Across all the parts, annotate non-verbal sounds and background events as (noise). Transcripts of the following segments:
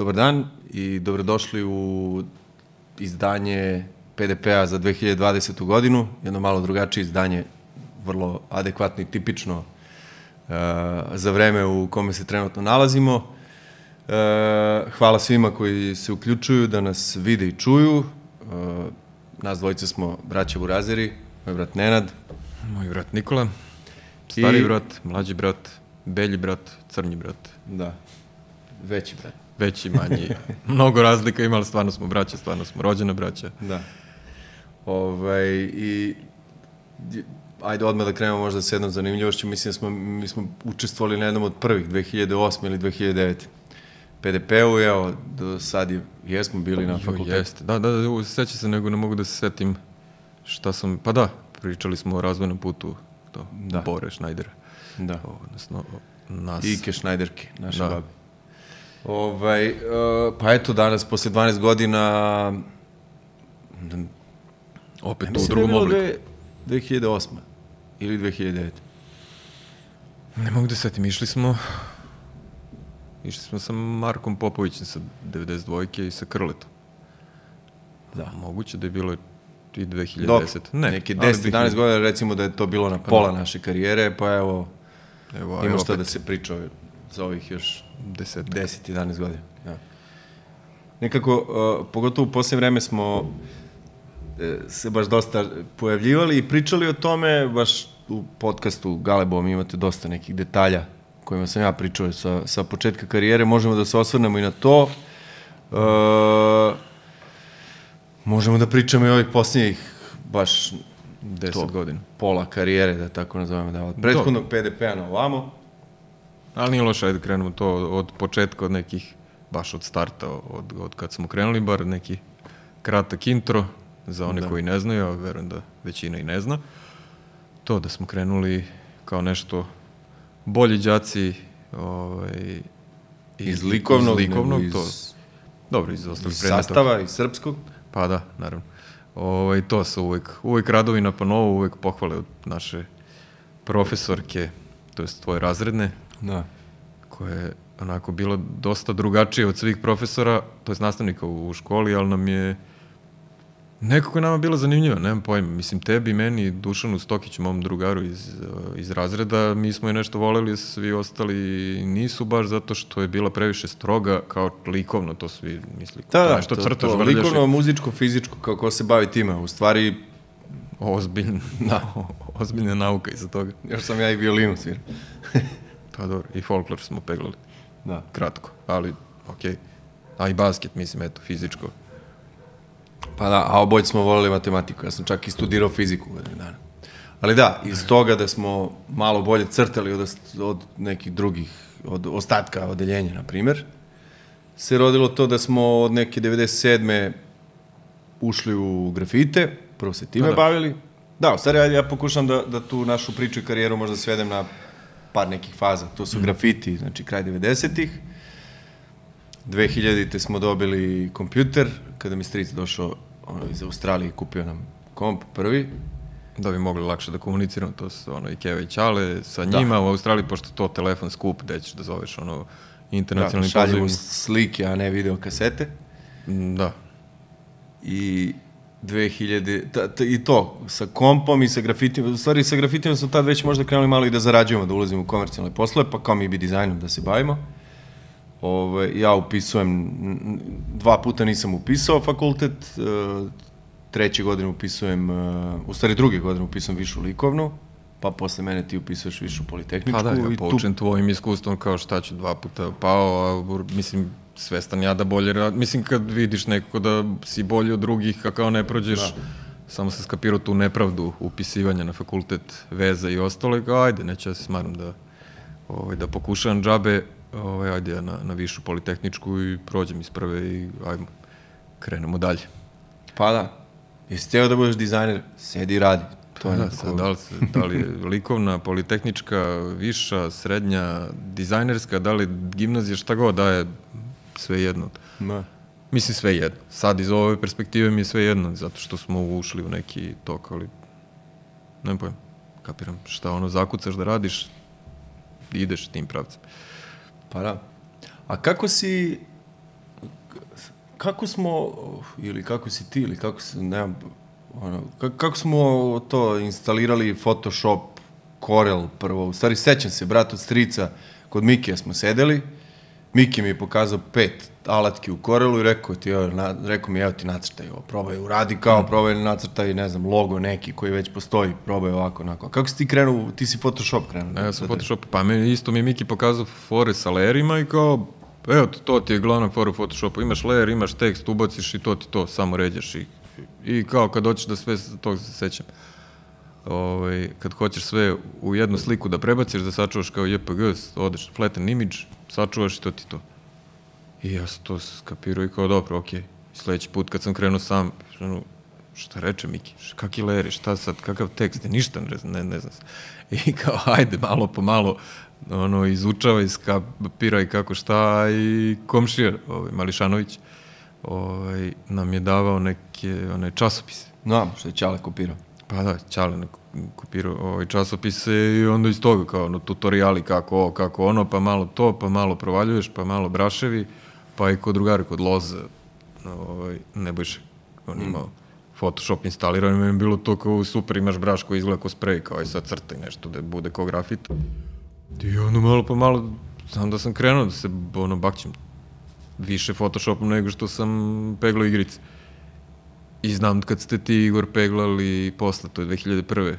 dobar dan i dobrodošli u izdanje PDP-a za 2020. godinu, jedno malo drugačije izdanje, vrlo adekvatno i tipično uh, za vreme u kome se trenutno nalazimo. Uh, hvala svima koji se uključuju da nas vide i čuju. Uh, nas dvojice smo braća Burazeri, moj brat Nenad. Moj brat Nikola, stari I- brat, mlađi brat, belji brat, crnji brat. Da, veći brat. Veći, manji, (laughs) mnogo razlika ima, ali stvarno smo braća, stvarno smo rođena braća. Da. Ovaj, i ajde odmah da krenemo možda sa jednom zanimljivošću. Mislim da smo, mi smo učestvovali na jednom od prvih, 2008. ili 2009. PDP-u, evo, do sad je, jesmo bili na fakultetu. jeste. Da, da, da, seća se, nego ne mogu da se setim šta sam, pa da, pričali smo o razvojnom putu, to, Da. Bore Schneidera, Da. odnosno nas. Ike Šnajderke, naše Da. babe. Ovaj, uh, pa eto, danas, posle 12 godina, Opet ja u da je drugom obliku. dve- 2008. ili 2009. Ne mogu da se setim, išli smo, išli smo sa Markom Popovićem sa 92. i sa Krletom. Da. Moguće da je bilo i 2010. Dobro, ne, neki ali 10-11 godina recimo da je to bilo na pola naše karijere, pa evo, Evo, ima šta opet da se priča za ovih još Deset. 10-11 godina. Da. Nekako, uh, pogotovo u posljednje vreme smo e, se baš dosta pojavljivali i pričali o tome, baš u podcastu Galebom imate dosta nekih detalja kojima sam ja pričao sa, sa početka karijere, možemo da se osvrnemo i na to. Uh, možemo da pričamo i ovih posljednjih baš 10 to. godina. pola karijere, da tako nazovemo, da od prethodnog PDP-a na ovamo. Ali nije loše, ajde krenemo to od, početka, od nekih, baš od starta, od, od kad smo krenuli, bar neki kratak intro za one Da. koji ne znaju, a verujem da većina i ne zna. To da smo krenuli kao nešto bolji đaci ovaj, Iz likovnog, iz likovnog nego to, iz, dobro, iz ostalih iz predmeta. sastava, iz srpskog. Pa da, naravno. Ovaj, to su uvek, uvek radovi na panovu, uvek pohvale od naše profesorke, to jest tvoje razredne, Da. koja je onako bila dosta drugačija od svih profesora, to je nastavnika u, u školi, ali nam je nekako je nama bila zanimljiva, nemam pojma. Mislim, tebi, meni, Dušanu Stokiću, mom drugaru iz, iz razreda, mi smo je nešto voleli, svi ostali nisu baš zato što je bila previše stroga kao likovno, to svi misli. Da, to da, nešto to, crtaš, to, i- likovno, muzičko, fizičko, kao ko se bavi time. U stvari, Ozbiljna, (laughs) da. ozbiljna nauka iza toga. još sam ja i violinu sviram. (laughs) Pa dobro, i folklor smo peglali, Da. kratko, ali okej. A i basket, mislim, eto, fizičko. Pa da, a oboje smo volili matematiku. Ja sam čak i studirao fiziku godinu dana. Ali da, iz toga da smo malo bolje crtali od, od nekih drugih, od ostatka odeljenja, na primer, se rodilo to da smo od neke 97. ušli u grafite, prvo se time Da, da. bavili. Da, u stvari, ja pokušam da, da tu našu priču i karijeru možda svedem na par nekih faza. To su grafiti, znači kraj 90-ih. 2000-te smo dobili kompjuter, kada mi stric došao ono, iz Australije i kupio nam komp prvi. Da bi mogli lakše da komuniciramo, to su ono i Keva i Ćale sa njima u Australiji, pošto to telefon skup, gde ćeš da zoveš ono Da, internacionalni šaljemo poziv. slike, a ne video kasete. Mm, Da, I 2000, ta, ta, i to, sa kompom i sa grafitima, u stvari sa grafitima smo tad već možda krenuli malo i da zarađujemo, da ulazimo u komercijalne poslove, pa kao mi bi dizajnom da se bavimo. Ove, ja upisujem, dva puta nisam upisao fakultet, e, treće godine upisujem, e, u stvari druge godine upisujem višu likovnu, pa posle mene ti upisuješ višu politehničku. pa da, ja i tu tvojim iskustvom kao šta ću dva puta pao, a mislim, svestan ja da bolje rad, mislim kad vidiš nekako da si bolji od drugih, a kao ne prođeš, da. samo sam skapirao tu nepravdu upisivanja na fakultet veza i ostalo, i kao ajde, neću ja se smaram da, ovaj, da pokušavam džabe, ovaj, ajde ja na, na višu politehničku i prođem iz prve i ajmo, krenemo dalje. Pa da. Jesi teo da budeš dizajner, sedi i radi. To je Da, sad, da, li, se- da li je (laughs) likovna, politehnička, viša, srednja, dizajnerska, da li gimnazija, šta god da je, sve jedno. Da. Mislim sve jedno. Sad iz ove perspektive mi je sve jedno, zato što smo ušli u neki tok, ali nemam pojma. Kapiram šta ono zakucaš da radiš, ideš tim pravcem. Pa da. A kako si kako smo, ili kako si ti, ili kako se, nemam, ono, kako, kako smo to instalirali Photoshop, Corel prvo, u stvari sećam se, brat od strica, kod Mikija smo sedeli, Miki mi je pokazao pet alatki u Corelu i rekao ti, evo, na, rekao mi, evo ti nacrtaj ovo, probaj, uradi kao, probaj nacrtaj, ne znam, logo neki koji već postoji, probaj ovako, onako. Kako si ti krenuo, ti si Photoshop krenuo? Ja sam Photoshop, pa me, isto mi je Miki pokazao fore sa layerima i kao, evo, to ti je glavna fora u Photoshopu, imaš layer, imaš tekst, ubaciš i to ti to, samo ređaš i, i kao kad hoćeš da sve tog se sećam. Ovaj, kad hoćeš sve u jednu sliku da prebaciš, da sačuvaš kao JPG, odeš flatten image, sačuvaš i to ti to. I ja sam to skapirao i kao, dobro, okej. Okay. Sledeći put kad sam krenuo sam, ono, šta reče Miki, kakvi leri, šta sad, kakav tekst, ništa ne, ne, ne znam. (laughs) I kao, ajde, malo po malo, ono, izučava, iskapira i kako šta, i komšija, ovaj, Mališanović, ovaj, nam je davao neke one, časopise. No, što je Čale kopirao. Pa da, Čale kopirao ovaj, časopise i onda iz toga kao ono, tutoriali kako ovo, kako ono, pa malo to, pa malo provaljuješ, pa malo braševi, pa i kod drugara, kod Loza, ovaj, Nebojše, on mm. imao Photoshop instaliran, mi je bilo to kao super, imaš braš koji izgleda kao sprej, kao i sad crtaj nešto da bude kao grafit. I ono malo pa malo, znam da sam krenuo da se ono bakćem više Photoshopom nego što sam peglao igrice. I znam kad ste ti, Igor, peglali posle, to je 2001.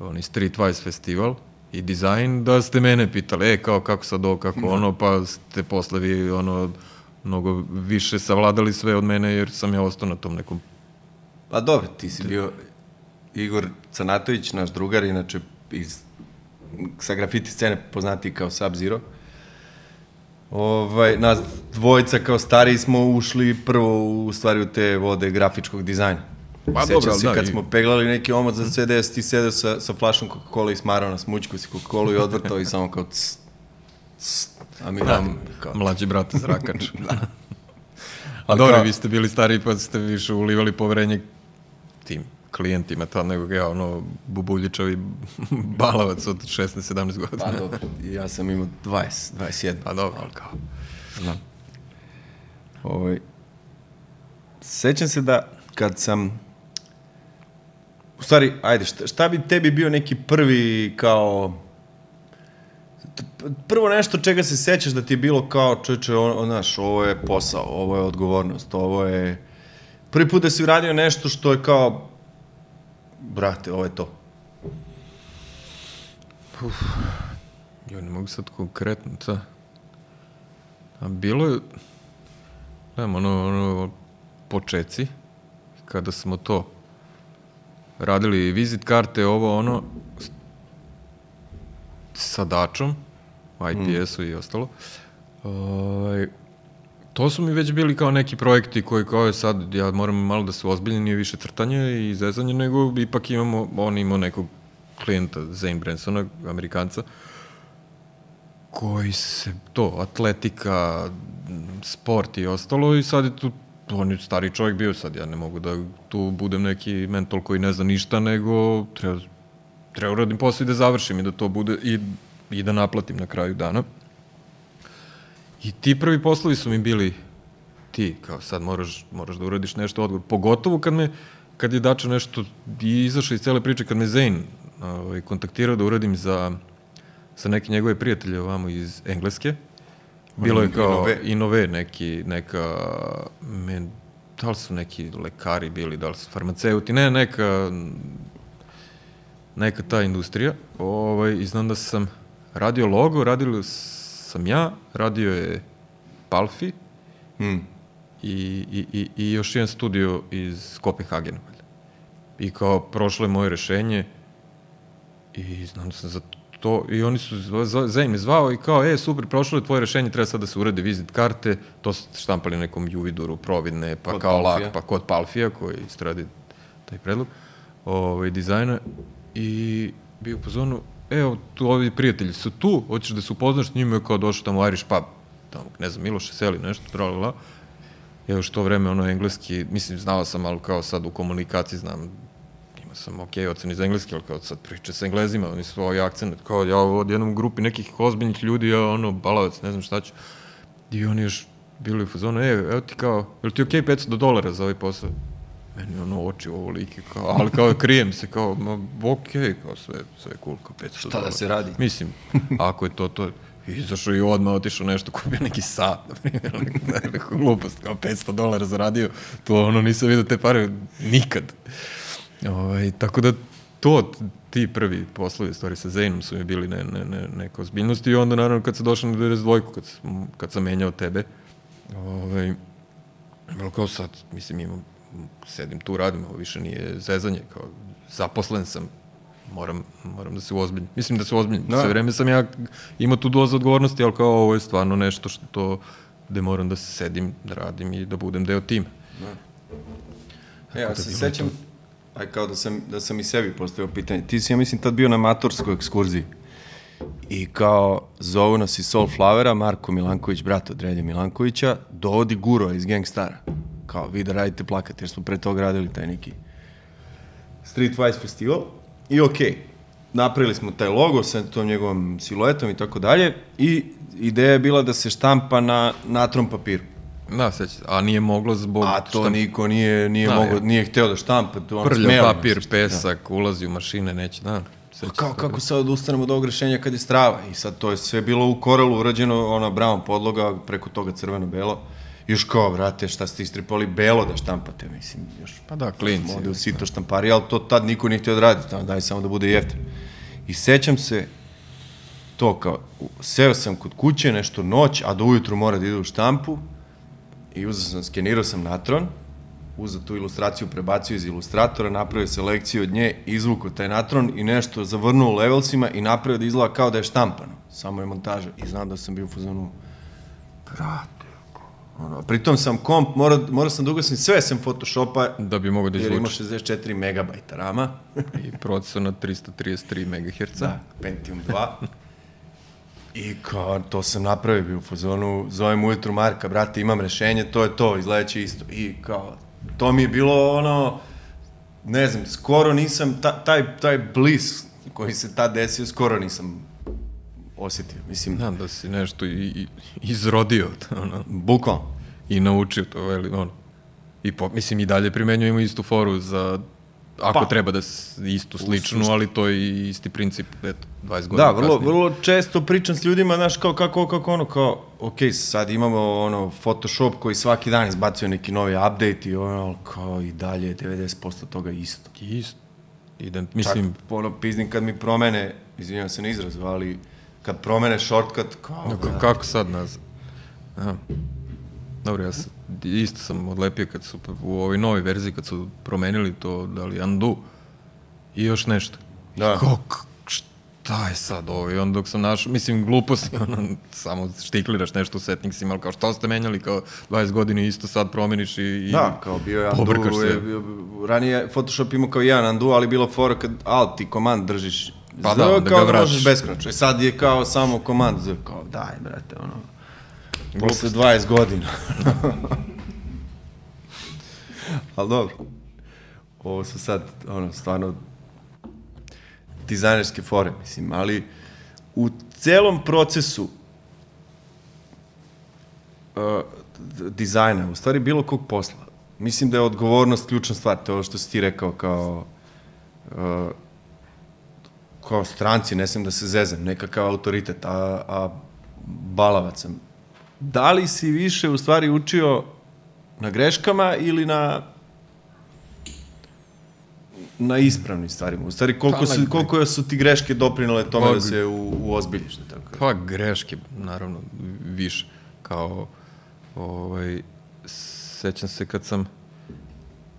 Oni Streetwise festival i dizajn, da ste mene pitali, e, kao, kako sad ovo, kako da. ono, pa ste posle vi, ono, mnogo više savladali sve od mene, jer sam ja ostao na tom nekom... Pa dobro, ti si bio Igor Canatović, naš drugar, inače iz, sa grafiti scene poznati kao Sub-Zero. Ovaj, nas dvojica kao stariji smo ušli prvo u stvari u te vode grafičkog dizajna. Pa Sećam dobro, se da, kad i... smo peglali neki omot za CDS, ti sedeo sa, sa flašom Coca-Cola i smarao na smućku si Coca-Cola i odvrtao i samo kao cs, cs, a mi da, kao... Mlađi brat zrakač. (laughs) da. A dobro, vi ste bili stariji pa ste više ulivali poverenje tim klijentima to nego ja ono bubuljičavi (laughs) balavac od 16-17 godina. Pa dobro, ja sam imao 20, 21. Pa dobro, ali kao, znam. Ovaj, sećam se da kad sam u stvari, ajde, šta, šta bi tebi bio neki prvi kao prvo nešto čega se sećaš da ti je bilo kao, on, znaš, ovo je posao, ovo je odgovornost, ovo je... Prvi put da si uradio nešto što je kao, brate, ovo je to. Uf, ja ne mogu sad konkretno, ta. A bilo je, znam, ono, ono, počeci, kada smo to radili vizit karte, ovo, ono, sa dačom, IPS-u mm. i ostalo. Uh, to su mi već bili kao neki projekti koji kao je sad, ja moram malo da se ozbiljni, nije više crtanje i zezanje, nego ipak imamo, on imao nekog klijenta, Zane Bransona, Amerikanca, koji se, to, atletika, sport i ostalo i sad je tu, on je stari čovjek bio sad, ja ne mogu da tu budem neki mental koji ne zna ništa, nego treba, treba uradim posao i da završim i da to bude, i, i da naplatim na kraju dana. I ti prvi poslovi su mi bili ti, kao sad moraš, moraš da uradiš nešto odgovor. Pogotovo kad me, kad je Dača nešto i izašao iz cele priče, kad me Zane ovaj, kontaktirao da uradim za, sa neke njegove prijatelje ovamo iz Engleske. Bilo je kao inove, inove neki, neka, men, da li su neki lekari bili, da li su farmaceuti, ne, neka, neka ta industrija. Ovaj, I znam da sam radio logo, radili sam ja, radio je Palfi mm. i, i, i, i još jedan studio iz Kopenhagena. I kao prošlo je moje rešenje i znam da sam za to, i oni su, Zain me zvao i kao, e, super, prošlo je tvoje rešenje, treba sad da se urede vizit karte, to su štampali nekom Juviduru, providne, pa kod kao Palfija. lak, pa kod Palfija, koji istradi taj predlog, ovaj, dizajna, i bio pozorno, evo, tu ovi prijatelji su tu, hoćeš da se upoznaš s njima, kao došao tamo Irish pub, tamo, ne znam, Miloše seli, nešto, tralala. Evo što vreme, ono, engleski, mislim, znao sam, ali kao sad u komunikaciji znam, ima sam ok ocen iz engleski, ali kao sad priče sa englezima, oni su ovaj akcent, kao ja od jednom grupi nekih ozbiljnih ljudi, ja ono, balavac, ne znam šta ću. I oni još bili u fazonu, e, evo ti kao, je li ti okay 500 dolara za ovaj posao? Meni ono oči ovolike, kao, ali kao krijem se, kao, ma, okej, okay, kao sve, sve cool, kao 500 Šta dolara. da se radi? Mislim, (laughs) ako je to, to, izašao i odmah otišao nešto, kupio neki sat, na primjer, (laughs) neku glupost, kao 500 dolara zaradio, to ono, nisam vidio te pare nikad. Ovaj, tako da, to, ti prvi poslovi, u stvari sa Zainom su mi bili ne, ne, ne, neka ozbiljnost i onda naravno kad sam došao na 92 kad, kad sam menjao tebe, ovaj, bilo kao sad, mislim, imam, sedim tu, radim, ovo više nije zezanje, kao zaposlen sam, moram, moram da se uozbiljim. Mislim da se uozbiljim. Da. Sve vreme sam ja imao tu dozu odgovornosti, ali kao ovo je stvarno nešto što gde moram da sedim, da radim i da budem deo tima. Da. Ja da se sećam, aj kao da sam, da sam i sebi postavio pitanje. Ti si, ja mislim, tad bio na maturskoj ekskurziji. I kao zovu nas iz Soulflowera, Marko Milanković, brat od Relje Milankovića, dovodi Guro iz Gangstara. Kao, vi da radite plakat, jer smo pre toga radili taj neki Streetwise festival. I okej, okay, napravili smo taj logo sa tom njegovom siluetom i tako dalje. I ideja je bila da se štampa na natrom papiru. Da, seća A nije moglo zbog... A to štamp... niko nije, nije, da, mogo, nije hteo da štampa. To Prlja papir, se, pesak, da. ulazi u mašine, neće, da. Pa kao, kako sad odustanemo od ovog rešenja kad je strava? I sad to je sve bilo u korelu urađeno, ona brown podloga, preko toga crveno-belo. Još kao, vrate, šta ste istripali belo da štampate, mislim, još. Pa da, klinci. Ovde u sito štampari, ali to tad niko nije htio da radi, tamo daj samo da bude jeftin. I sećam se, to kao, seo sam kod kuće, nešto noć, a do ujutru mora da ide u štampu, i uzeo sam, skenirao sam natron, uzeo tu ilustraciju, prebacio iz ilustratora, napravio selekciju od nje, izvukao taj natron i nešto zavrnuo u levelsima i napravio da izgleda kao da je štampano. Samo je montaža. I znam da sam bio u fazonu, brate, ono, pritom sam komp, mora, mora sam da ugasim sve sem Photoshopa, da bi mogo da izvuče. Jer ima 64 megabajta rama. I procesor na 333 MHz. Da, Pentium 2. I kao, to sam napravio, bio u fazonu, zovem ujutru Marka, brate, imam rešenje, to je to, izgleda će isto. I kao, to mi je bilo ono, ne znam, skoro nisam, ta, taj, taj blis koji se tad desio, skoro nisam osetio. Mislim, da, da si nešto i, i izrodio. (laughs) Ono. Bukvalno. I naučio to, veli, ono. I po, mislim, i dalje primenjujemo istu foru za ako pa, treba da istu sličnu, ali to je isti princip, eto, 20 godina Da, vrlo, kasnije. vrlo često pričam s ljudima, znaš, kao kako, kako ono, kao, ok, sad imamo ono Photoshop koji svaki dan izbacuje neki novi update i ono, kao i dalje 90% toga isto. Isto. Ident, mislim... Čak, ono, piznim kad mi promene, izvinjam se na izrazu, ali kad promene shortcut, kao... Da, kako sad nazad? Aha. Dobro, ja sam, isto sam odlepio kad su u ovoj novoj verziji, kad su promenili to, da li undo i još nešto. Da. Kako, šta je sad ovo? I onda dok sam našao, mislim, gluposti, (laughs) ono, samo štikliraš nešto u settingsima, ali kao što ste menjali, kao 20 godina isto sad promeniš i, i Da, kao bio je undo, se. Je, bio, ranije Photoshop imao kao jedan undo, ali bilo fora kad alt i komand držiš pa Z, da, onda kao ga da možeš beskonačno. Sad je kao samo komand Z, kao daj, brate, ono Posle 20 godina. (laughs) Ali dobro. Ovo su sad, ono, stvarno dizajnerske fore, mislim, ali u celom procesu uh, dizajna, u stvari bilo kog posla, mislim da je odgovornost ključna stvar, to je ovo što si ti rekao kao uh, kao stranci, ne sam da se zezam, nekakav autoritet, a, a balavac sam da li si više u stvari učio na greškama ili na na ispravnim stvarima. U stvari, koliko, pa, su, koliko su ti greške doprinale tome pa, da se u, u ozbiljiš? Da tako. Pa, greške, naravno, više. Kao, ovaj, sećam se kad sam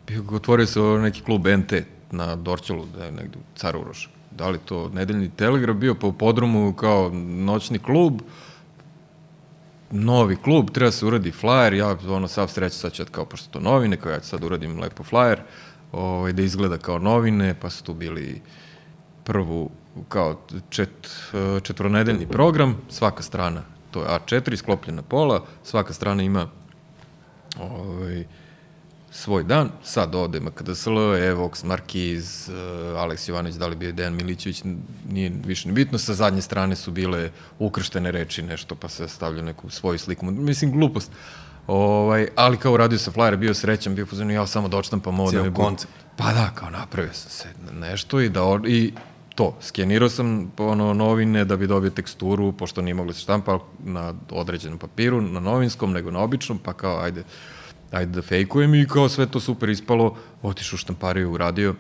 bio, otvorio se neki klub NT na Dorćolu, da je negde u Caruroš. Da li to nedeljni telegraf bio po podrumu kao noćni klub, novi klub, treba se uradi flyer, ja ono sav sreća sad ću kao, pošto to novine, kao ja ću sad uradim lepo flyer, ovaj, da izgleda kao novine, pa su tu bili prvu kao čet, četvronedeljni program, svaka strana, to je A4, sklopljena pola, svaka strana ima ovaj, svoj dan, sad ode MKDSL, Evox, Markiz, uh, Aleks Jovanović, da li bio Dejan Milićević, nije više ni bitno, sa zadnje strane su bile ukrštene reči nešto, pa se stavlja neku svoju sliku, mislim glupost, Ovaj, ali kao uradio sa flyer, bio srećan, bio fuzonu, ja samo dočtam pa mogu da mi Cijel koncept. Pa da, kao napravio sam se nešto i da i to, skenirao sam ono, novine da bi dobio teksturu, pošto nije moglo se štampa na određenom papiru, na novinskom, nego na običnom, pa kao, ajde, ajde da fejkujem i kao sve to super ispalo, otišu u štampariju, uradio,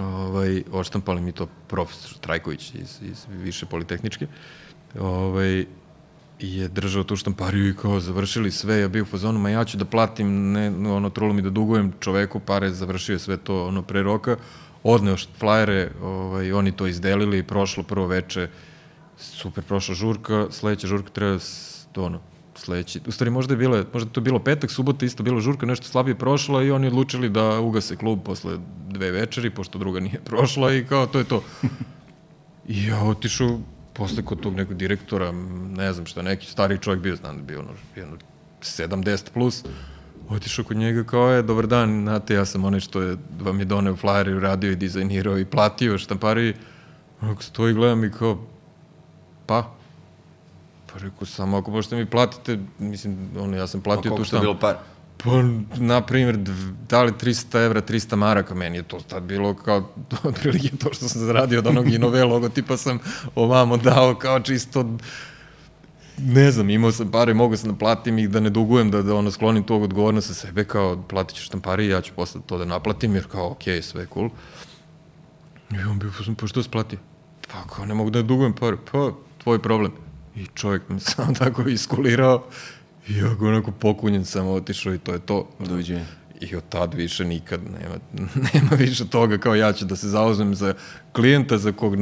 ovaj, oštampali mi to profesor Trajković iz, iz više politehničke, ovaj, je držao tu štampariju i kao završili sve, ja bio u fazonu, ma ja ću da platim, ne, ono, trulo mi da dugujem čoveku pare, završio sve to ono pre roka, odneo flajere, ovaj, oni to izdelili, prošlo prvo veče, super prošla žurka, sledeća žurka treba s, ono, sledeći, u stvari možda je bilo, možda to bilo petak, subota isto bilo žurka, nešto slabije prošla i oni odlučili da ugase klub posle dve večeri, pošto druga nije (laughs) prošla i kao to je to. I ja otišao posle kod tog nekog direktora, ne znam šta, neki stari čovjek bio, znam da bio ono, ono 70 plus, otišao kod njega kao je, dobar dan, znate, ja sam onaj što je, vam je doneo flyer i i dizajnirao i platio štampari. Onako stoji, gledam i kao, pa, pa rekao, samo ako možete mi platite, mislim, ono, ja sam platio tu Koliko što je štampu. bilo par? Pa, na primjer, da li 300 evra, 300 maraka, meni je to tad bilo kao, (laughs) otprilike to što sam zaradio od onog Inove logotipa sam ovamo dao kao čisto, ne znam, imao sam pare, mogu sam da platim ih, da ne dugujem, da, da ono sklonim tog odgovornost sa sebe, kao platit ćeš štampari, ja ću posle to da naplatim, jer kao, okej, okay, sve je cool. I on bio, pa, pa što si platio? Pa kao, ne mogu da dugujem pare, pa, tvoj problem. I čovjek mi (laughs) samo tako iskulirao, i ja ga onako pokunjen sam otišao i to je to. Doviđenja. I od tad više nikad nema, (laughs) nema više toga kao ja ću da se zauzmem za klijenta za kog,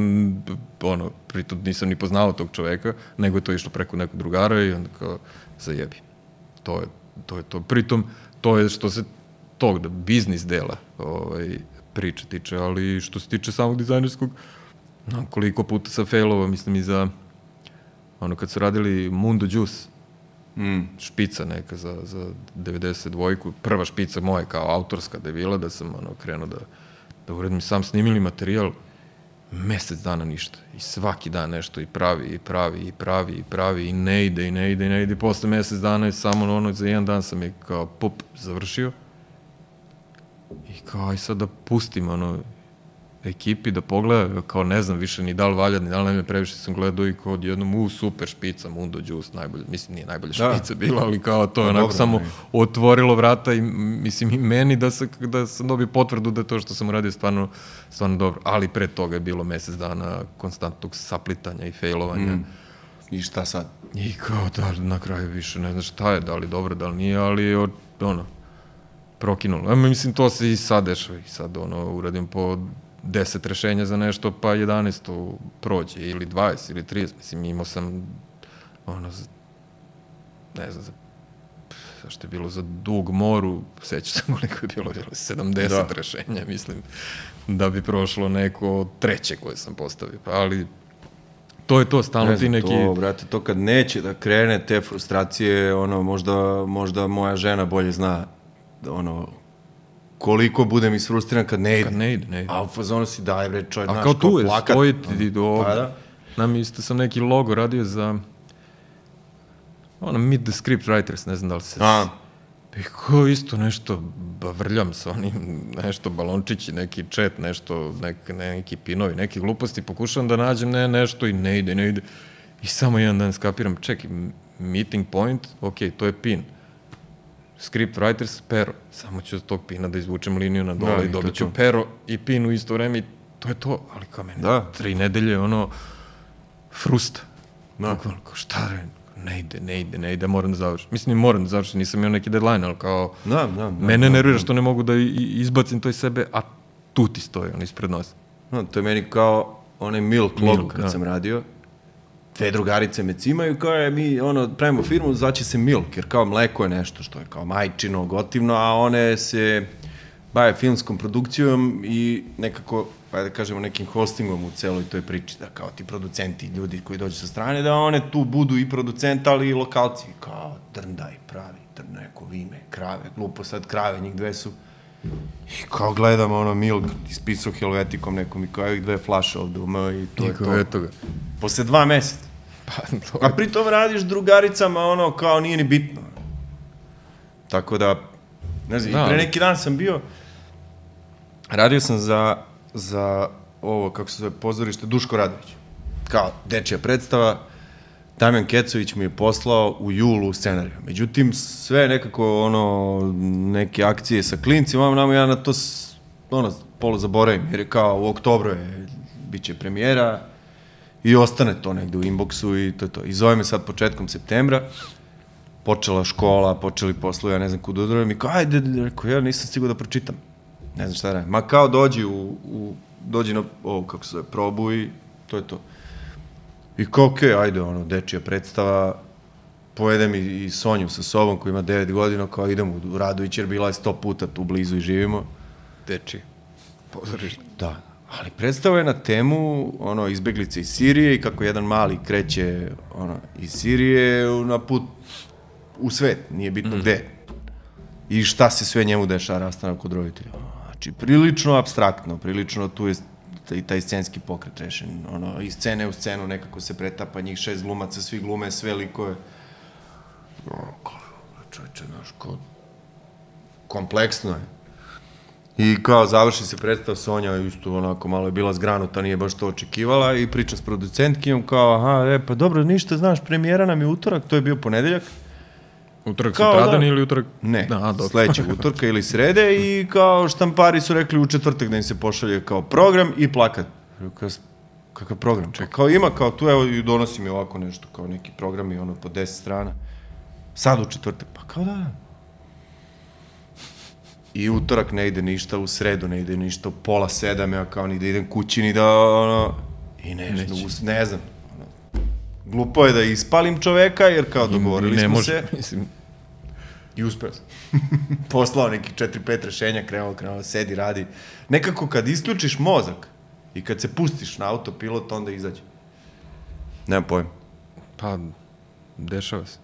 ono, pritom nisam ni poznao tog čoveka, nego je to išlo preko nekog drugara i onda kao zajebi. To je to. Je to. Pritom, to je što se tog da, biznis dela ovaj, priče tiče, ali što se tiče samog dizajnerskog, koliko puta sam failova, mislim i za ono kad su radili Mundo Juice, Mm. špica neka za, za 92-ku, prva špica moja kao autorska da je bila, da sam ono, krenuo da, da uredim sam snimili materijal, mesec dana ništa. I svaki dan nešto i pravi, i pravi, i pravi, i pravi, i ne ide, i ne ide, i ne ide. I posle mesec dana je samo ono, za jedan dan sam je kao pop završio. I kao, aj sad da pustim ono, ekipi da pogleda, kao ne znam više ni da li valja, ni da li ne me previše sam gledao i kao odjednom, u, super špica, Mundo Juice, najbolje, mislim nije najbolja Da. špica bila, ali kao to je Pa onako dobro, samo ne. otvorilo vrata i mislim i meni da, se, da sam dobio potvrdu da je to što sam uradio stvarno, stvarno dobro, ali pre toga je bilo mesec dana konstantnog saplitanja i failovanja. Mm. I šta sad? I kao da na kraju više ne znaš šta je, da li dobro, da li nije, ali od, ono, prokinulo. A mislim, to se i sad dešava. I sad, ono, uradim po 10 rešenja za nešto, pa 11 prođe, ili 20, ili 30. Mislim, imao sam, ono, za, ne znam, za zašto je bilo za dug moru, sećam se koliko je bilo, bilo je 70 da. Rešenja, mislim, da bi prošlo neko treće koje sam postavio. Pa, ali to je to, stalno Ne ti znam, neki... to, brate, to kad neće da krene te frustracije, ono, možda, možda moja žena bolje zna, ono, koliko budem isfrustriran kad ne ide. Kad ne ide, ne ide. A u fazonu si daj, bre, čovjek, A znaš, kao tu je, plakat, stoji ti do ovde. Pa da. Nam isto sam neki logo radio za ono Meet the Script Writers, ne znam da li se... A, I kao isto nešto, vrljam sa onim, nešto balončići, neki chat, nešto, nek, neki pinovi, neke gluposti, pokušavam da nađem ne, nešto i ne ide, ne ide. I samo jedan dan skapiram, čekaj, meeting point, ok, to je pin. Script writers, pero. Samo ću od tog pina da izvučem liniju na dole Da, i dobit ću pero i pin u isto vreme i to je to. Ali kao meni, Da. tri nedelje, ono, frusta. Da. Bukvalno, kao šta re, ne ide, ne ide, ne ide, moram da završim. Mislim, moram da završim, nisam imao neki deadline, ali kao, da, da. da mene da, nervira da. što ne mogu da izbacim to iz sebe, a tu ti stoji, on ispred nosa. No, to je meni kao onaj Milk Milk, kad da. sam radio. Dve drugarice me cimaju, kao je mi, ono, pravimo firmu, zvaće se Milk, jer kao mleko je nešto što je kao majčino, gotivno, a one se bave filmskom produkcijom i nekako, pa da kažemo, nekim hostingom u celoj toj priči, da kao ti producenti, ljudi koji dođu sa strane, da one tu budu i producent, ali i lokalci, kao drndaj, pravi, drneko, vime, krave, glupo sad krave, njih dve su I kao gledam ono Milk ispisao helvetikom nekom i kao ovih dve flaše ovde u M i to je Niko, to. eto ga. Posle dva meseca. Pa, (laughs) to A pritom radiš drugaricama ono kao nije ni bitno. Tako da, ne znam, Da, i pre neki dan sam bio, radio sam za, za ovo, kako se zove, pozorište Duško Radović. Kao dečija predstava, Damjan Kecović mi je poslao u julu scenariju. Međutim, sve nekako, ono, neke akcije sa klincima, vam nam ja na to, ono, polo zaboravim, jer je kao u oktobru je, bit će premijera i ostane to negde u inboxu i to je to. I zove me sad početkom septembra, počela škola, počeli poslovi, ja ne znam kud udrujem i kao, ajde, rekao, ja nisam stigao da pročitam. Ne znam šta radim. Ma kao dođi u, u dođi na ovo, kako se zove, probu i to je to. I kao, okej, ajde, ono, dečija predstava, pojedem i, i Sonju sa sobom koja ima 9 godina, kao idem u, Radović jer bila je 100 puta tu blizu i živimo. Deči. Pozorište. Da, ali predstava je na temu ono izbeglice iz Sirije i kako jedan mali kreće ono iz Sirije na put u svet, nije bitno mm. gde. I šta se sve njemu dešava rastanak kod roditelja. Znači prilično abstraktno, prilično tu je taj, taj scenski pokret rešen. Ono, iz scene u scenu nekako se pretapa njih šest glumaca, svi glume, sve likove. Ono, kao, čoveče, znaš, kao, kompleksno je. I kao završi se predstav, Sonja isto onako malo je bila zgranuta, nije baš to očekivala i pričam s producentkinjom kao, aha, e, pa dobro, ništa, znaš, premijera nam je utorak, to je bio ponedeljak. Utorak Kao sutradan da- ili utorak? Ne, Da, sledećeg (laughs) utorka ili srede i kao štampari su rekli u četvrtak da im se pošalje kao program i plakat. Rekao, "S- kakav program? Ček. Kao ima, kao tu evo i donosi mi ovako nešto, kao neki program i ono po 10 strana. Sad u četvrtak, pa kao da. I utorak ne ide ništa, u sredu ne ide ništa, u pola sedam, ja kao ni da idem kući, ni da, ono, i ne, ne, ne znam. Glupo je da ispalim čoveka, jer kao dogovorili smo može, se. (laughs) Mislim, I uspeo sam. (laughs) Poslao neki 4-5 rešenja, krenuo, krenuo, sedi, radi. Nekako kad isključiš mozak i kad se pustiš na autopilot, onda izađe. Nemam pojma. pa, dešava se.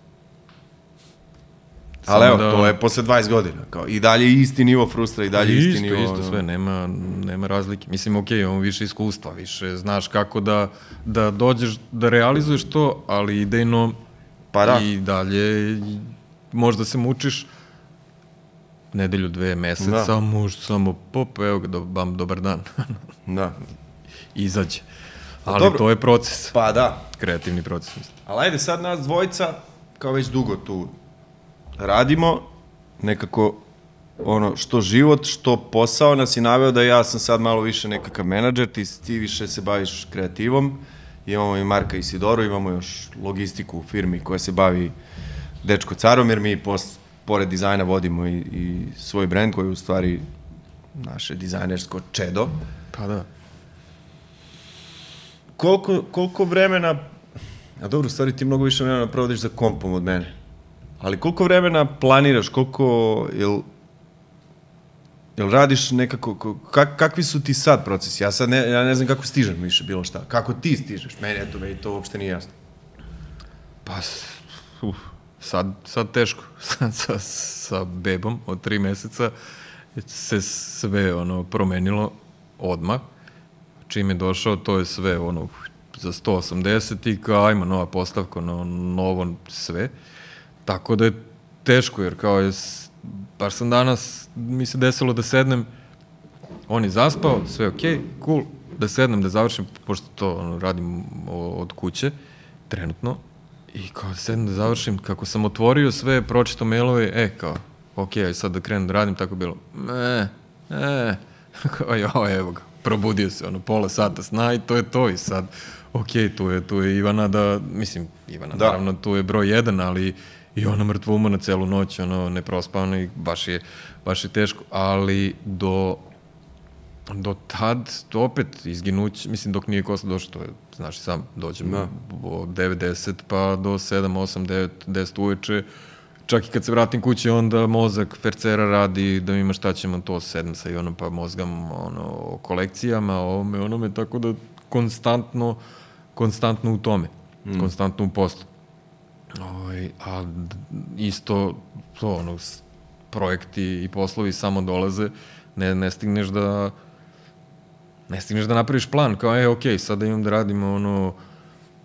Ali evo, da- to je posle 20 godina. Kao, I dalje isti nivo frustra, i dalje isti isto, nivo... isto sve, nema, nema razlike. Mislim, ok, imamo više iskustva, više znaš kako da, da dođeš, da realizuješ to, ali idejno Pa da. i dalje možda se mučiš nedelju, dve, meseca, Da. možda samo pop, evo ga, do, bam, dobar dan, (laughs) Da. izađe. Ali dobro. to je proces, Pa da. kreativni proces. mislim. Ali ajde sad nas dvojica, kao već dugo tu radimo, nekako ono, što život, što posao nas je naveo da ja sam sad malo više nekakav menadžer, ti, ti više se baviš kreativom, imamo i Marka Isidoru, imamo još logistiku u firmi koja se bavi Dečko Caromir, mi pos, pored dizajna vodimo i, i svoj brend koji je u stvari naše dizajnersko čedo. Pa da. Koliko, koliko vremena, a dobro, u stvari ti mnogo više vremena provodiš za kompom od mene, ali koliko vremena planiraš, koliko, jel, jel radiš nekako, ko- kak, kakvi su ti sad procesi? Ja sad ne, ja ne znam kako stižem više bilo šta. Kako ti stižeš? Meni, eto, meni to uopšte nije jasno. Pa, uf, sad, sad teško. (laughs) Sad sa, sa bebom od tri meseca se sve ono promenilo odmah. Čim je došao, to je sve ono za 180 i kao ajmo nova postavka, no, novo sve. Tako da je teško, jer kao je, baš sam danas, mi se desilo da sednem, on je zaspao, sve okej, cool, da sednem, da završim, pošto to ono, radim od kuće, trenutno, i kao da sednem da završim, kako sam otvorio sve, pročito mailove, e, kao, okej, aj sad da krenem da radim, tako bilo, e, e, (laughs) kao, jo, evo ga, probudio se, ono, pola sata sna i to je to i sad, okej, tu je, tu je Ivana da, mislim, Ivana, da. naravno, tu je broj jedan, ali i ona mrtvo umana celu noć, ono, neprospavano i baš je, baš je teško, ali do do tad, to opet izginuće, mislim dok nije Kosta došao, to je, znaš i sam, dođem Da. od 9, 10 pa do 7, 8, 9, 10 uveče, čak i kad se vratim kući, onda mozak percera radi da ima šta ćemo to, sedem sa i ono, pa mozgam ono, o kolekcijama, o ovome, onome, tako da konstantno, konstantno u tome, mm. konstantno u poslu. Ovaj, a isto to, ono, projekti i poslovi samo dolaze, ne, ne stigneš da ne stigneš da napraviš plan, kao, e, okej, sada imam da radim ono,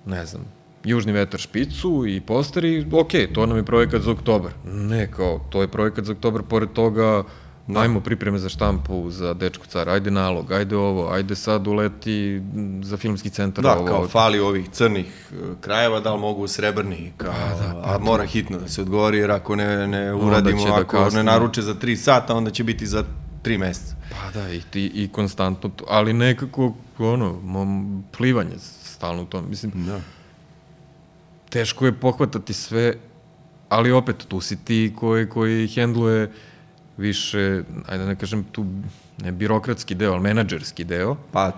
ne znam, Južni vetar špicu i posteri, ok, to nam je projekat za oktobar. Ne, kao, to je projekat za oktobar, pored toga. Ajmo pripreme za štampu, za Dečko car, ajde nalog, ajde ovo, ajde sad uleti za filmski centar da, ovo. Da, kao fali ovih crnih e, krajeva, da li mogu srebrni, kao, a, da, pa, a mora hitno da se odgovori, jer ako ne, ne uradimo, da ako da ne naruče za 3 sata, onda će biti za 3 meseca. Pa da, i, i, i konstantno, to, ali nekako, ono, mom, plivanje stalno u tom, mislim, da. teško je pohvatati sve, ali opet tu si ti koji, koji hendluje više, ajde da ne kažem tu, ne birokratski deo, ali menadžerski deo. Pa.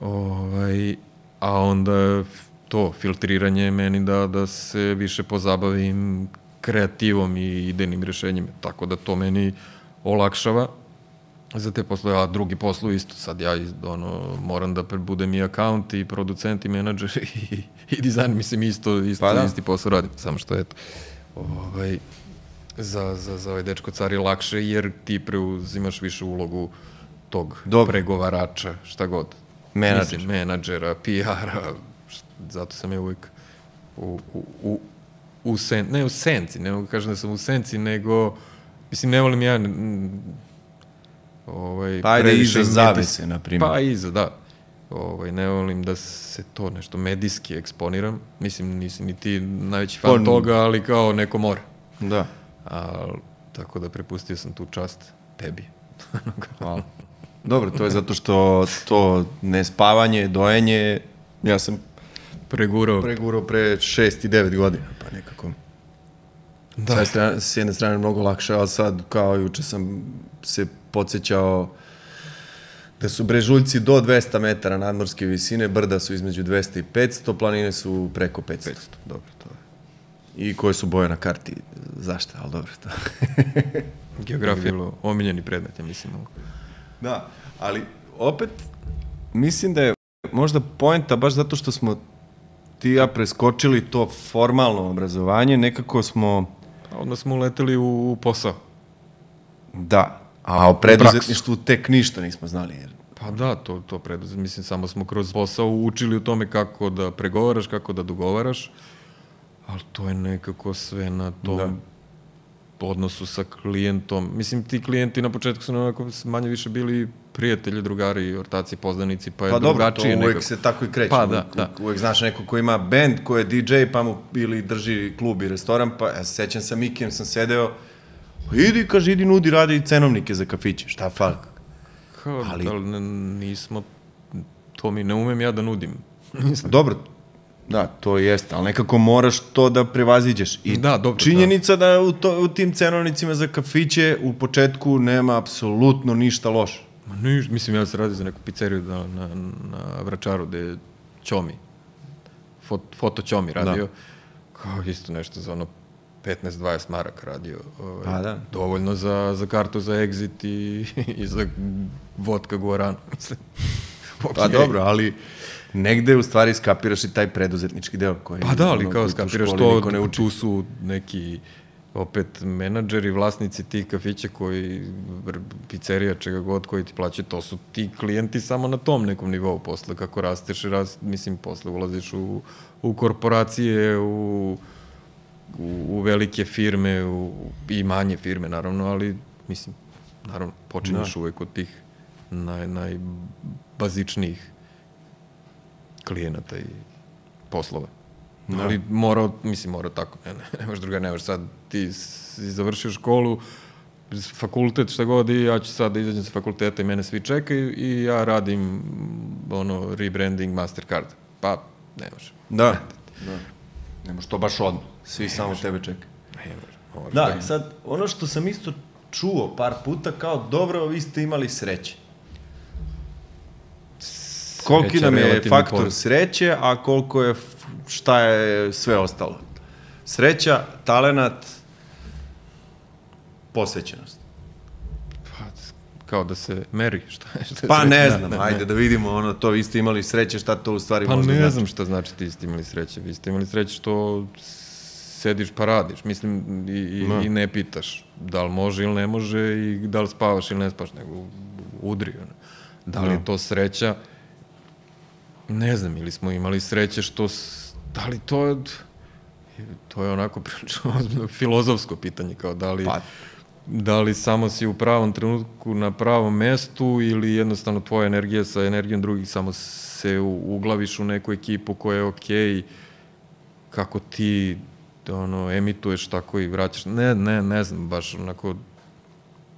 Ovaj, a onda to filtriranje meni da, da se više pozabavim kreativom i idejnim rešenjima. Tako da to meni olakšava za te poslove, a drugi poslu isto. Sad ja ono, moram da budem i akaunt i producent i menadžer (laughs) i, i dizajn, mislim isto, isto pa da. isti posao radim, samo što eto. Ovaj, za, za, za ovaj dečko car je lakše jer ti preuzimaš više ulogu tog Dobre. pregovarača, šta god. Menadžer. Mislim, menadžera, PR-a, zato sam ja uvijek u, u, u, u sen, ne u senci, ne mogu kažem da sam u senci, nego, mislim, ne volim ja Ovaj, pa ajde iza zavese, na primjer. Pa iza, da. Ovaj, ne volim da se to nešto medijski eksponiram. Mislim, nisi ni ti najveći fan pa, toga, ali kao neko mora. Da. A, tako da prepustio sam tu čast tebi. (laughs) Hvala. Dobro, to je zato što to nespavanje, dojenje, ja sam pregurao, pregurao pre 6 i 9 godina, pa nekako. Da. Sad, s jedne strane mnogo lakše, ali sad kao juče sam se podsjećao da su brežuljci do 200 metara nadmorske visine, brda su između 200 i 500, planine su preko 500. 500. Dobro, to je. I koje su boje na karti, zašto, ali dobro. To. (laughs) Geografija je omiljeni predmet, ja mislim. Da, ali opet mislim da je možda poenta baš zato što smo ti ja preskočili to formalno obrazovanje, nekako smo... Onda smo uleteli u posao. Da, A o preduzetništvu tek ništa nismo znali. Jer... Pa da, to, to preduzet, mislim, samo smo kroz posao učili u tome kako da pregovaraš, kako da dogovaraš, ali to je nekako sve na tom da. odnosu sa klijentom. Mislim, ti klijenti na početku su nekako manje više bili prijatelji, drugari, ortaci, poznanici, pa je pa drugačije. Pa dobro, to uvek se tako i kreće. Pa da, da. Uvek znaš neko ko ima band, ko je DJ, pa mu ili drži klub i restoran, pa ja sećam sa Mikijem sam sedeo, Pa idi, kaže, idi nudi, radi cenovnike za kafiće, šta fal? Kao, ali... Da, nismo, to mi ne umem ja da nudim. Dobro, da, to jeste, ali nekako moraš to da prevaziđeš. I da, dobro, činjenica da, da u, to, u tim cenovnicima za kafiće u početku nema apsolutno ništa loše. Ma niš, mislim, ja se radi za neku pizzeriju da, na, na Vračaru, gde je Ćomi, fot, foto Ćomi radio. Da. Kao isto nešto za ono 15-20 maraka radio. Ovaj, pa da. Dovoljno za, za kartu za exit i, (laughs) i za vodka guarana, (laughs) mislim. okay. Pa dobro, ali negde u stvari skapiraš i taj preduzetnički deo koji Pa da, ali ono, kao skapiraš to, ne uči. tu su neki opet menadžeri, vlasnici tih kafića koji, pizzerija, čega god koji ti plaće, to su ti klijenti samo na tom nekom nivou posle, kako rasteš, rast, mislim, posle ulaziš u, u korporacije, u u, u velike firme u, i manje firme, naravno, ali mislim, naravno, počinješ da. uvek od tih naj, najbazičnijih klijenata i poslova. Da. Ali mora, mislim, mora tako, ne, ne, nemaš druga, nemaš sad, ti si završio školu, fakultet, šta god, i ja ću sad da izađem sa fakulteta i mene svi čekaju i ja radim ono, rebranding Mastercard. Pa, ne može. Da, da. Ne može to baš odmah. Svi ne samo tebe čekaju. Ne može. Da, i sad, ono što sam isto čuo par puta, kao dobro, vi ste imali sreće. Koliki nam je faktor pol. sreće, a koliko je, šta je sve ostalo. Sreća, talenat, posvećenost. Pa, kao da se meri, (laughs) šta je, šta je Pa sreća? ne znam, ne, ne, ajde da vidimo ono, to vi ste imali sreće, šta to u stvari pa možda znači. Pa ne znam šta znači ti ste imali sreće, vi ste imali sreće što sediš pa radiš, mislim, i, i, no. i ne pitaš da li može ili ne može i da li spavaš ili ne spavaš, nego udri. Ono. Da li je to sreća? Ne znam, ili smo imali sreće što da li to to je onako prilično (laughs) ozbiljno filozofsko pitanje, kao da li, pa. da li samo si u pravom trenutku na pravom mestu ili jednostavno tvoja energija sa energijom drugih samo se uglaviš u neku ekipu koja je okej, okay, kako ti ono, emituješ tako i vraćaš. Ne, ne, ne znam, baš onako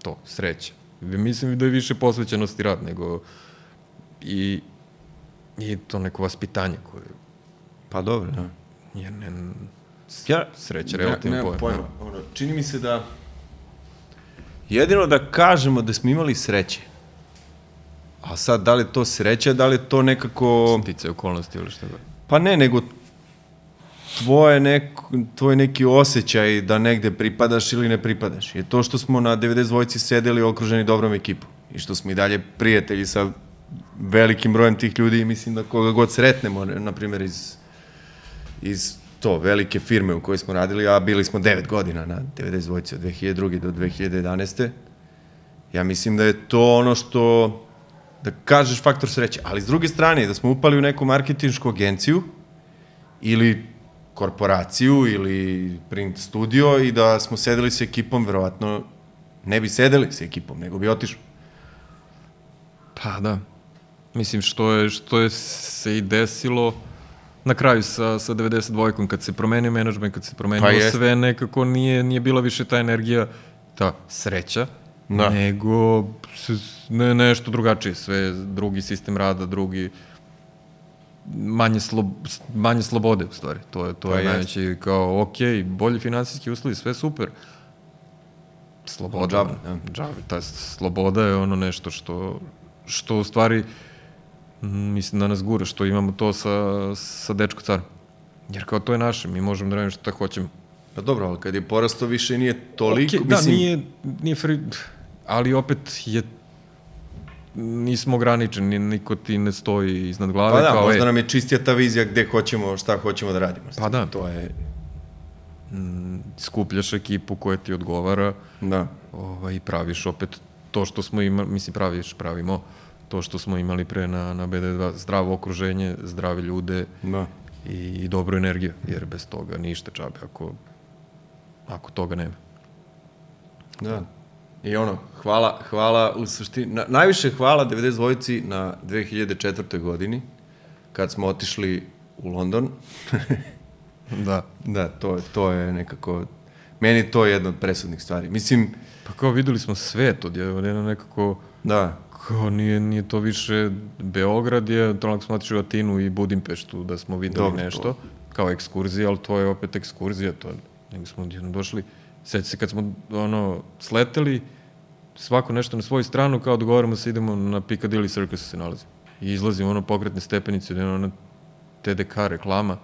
to, sreća. Mislim da je više posvećenosti rad nego i, i to neko vaspitanje koje... Pa dobro, da. Je ne, ja, sreća, relativno ne, ne, pojma. Da. Ono, čini mi se da jedino da kažemo da smo imali sreće. A sad, da li to sreća, da li to nekako... Stice okolnosti ili šta god. Pa ne, nego tvoje neko, tvoj neki osjećaj da negde pripadaš ili ne pripadaš. Je to što smo na 90 dvojci sedeli okruženi dobrom ekipom i što smo i dalje prijatelji sa velikim brojem tih ljudi mislim da koga god sretnemo, na primjer iz, iz to, velike firme u kojoj smo radili, a bili smo 9 godina na 90 dvojci od 2002. do 2011. Ja mislim da je to ono što, da kažeš faktor sreće, ali s druge strane, da smo upali u neku marketinšku agenciju ili korporaciju ili print studio i da smo sedeli sa ekipom, verovatno ne bi sedeli sa ekipom, nego bi otišli. Pa da. Mislim, što je, što je se i desilo na kraju sa, sa 92-kom, kad se promenio menadžment, kad se promenilo pa sve, nekako nije, nije bila više ta energija, ta sreća, da. nego ne, nešto drugačije, sve drugi sistem rada, drugi, manje, slob, manje slobode u stvari. To je, to pa je najveći kao, ok, bolji finansijski uslovi, sve super. Sloboda. Džabe, ja. džabe. Ta sloboda je ono nešto što, što u stvari mislim da nas gura, što imamo to sa, sa dečko carom. Jer kao to je naše, mi možemo da radimo šta hoćemo. Pa dobro, ali kad je porasto više nije toliko, okay, da, mislim... Da, nije, nije free, ali opet je nismo ograničeni, niko ti ne stoji iznad glave. Pa da, kao, možda e, nam je čistija ta vizija gde hoćemo, šta hoćemo da radimo. Pa da. To je... Mm, skupljaš ekipu koja ti odgovara da. ovaj, i praviš opet to što smo imali, mislim praviš, pravimo to što smo imali pre na, na BD2, zdravo okruženje, zdrave ljude da. i, i dobru energiju, jer bez toga ništa čabe ako, ako toga nema. Da. I ono, hvala, hvala u suštini, na, najviše hvala 92-ci na 2004. godini, kad smo otišli u London. (laughs) da. Da, to, to je nekako, meni to je jedna od presudnih stvari. Mislim... Pa kao videli smo svet odjedno nekako... Da. Kao nije, nije to više Beograd je, to smo otišli u Atinu i Budimpeštu da smo videli Dobro, nešto, to. kao ekskurzija, ali to je opet ekskurzija, to nego smo odjedno došli Sjeća se kad smo ono, sleteli, svako nešto na svoju stranu, kao dogovaramo se, idemo na Piccadilly Circus se nalazi. I izlazimo ono pokretne stepenice, ono na TDK reklama,